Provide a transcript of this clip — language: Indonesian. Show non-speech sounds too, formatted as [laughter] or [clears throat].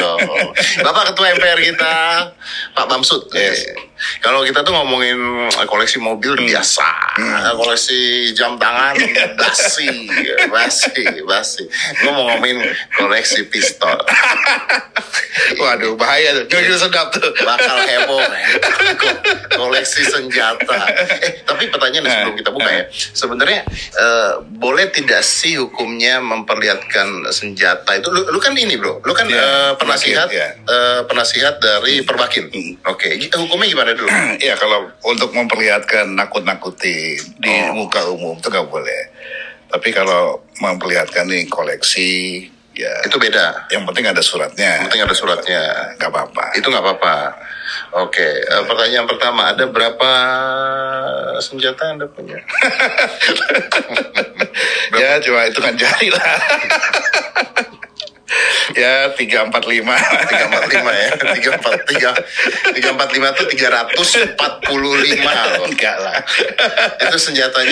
dong. Bapak Ketua MPR kita, Pak Bamsud. Yes. Eh, Kalau kita tuh ngomongin koleksi mobil biasa, koleksi jam tangan [laughs] basi, basi, basi. Gue mau ngomongin koleksi pistol. [laughs] Waduh, bahaya tuh. Jujur sedap tuh. bakal heboh [laughs] koleksi senjata eh pertanyaan nih sebelum kita buka ya. sebenarnya eh, boleh tidak sih hukumnya memperlihatkan senjata itu? Lu, lu kan ini bro. Lu kan Iya, eh, penasihat iya. eh, penasihat dari perbakin. Oke J- hukumnya gimana dulu? [clears throat] Iya, kalau untuk memperlihatkan nakut-nakuti di Oh. muka umum itu nggak boleh. Tapi kalau memperlihatkan nih koleksi, ya itu beda yang penting ada suratnya. Yang penting ada suratnya. Nggak apa-apa. itu nggak apa-apa oke eh, pertanyaan pertama ada berapa senjata anda punya [laughs] ya cuma hitungan jari lah. [laughs] ya tiga empat lima. tiga empat lima ya [laughs] tiga empat tiga tiga empat lima tuh tiga ratus empat puluh lima Enggak lah. itu senjatanya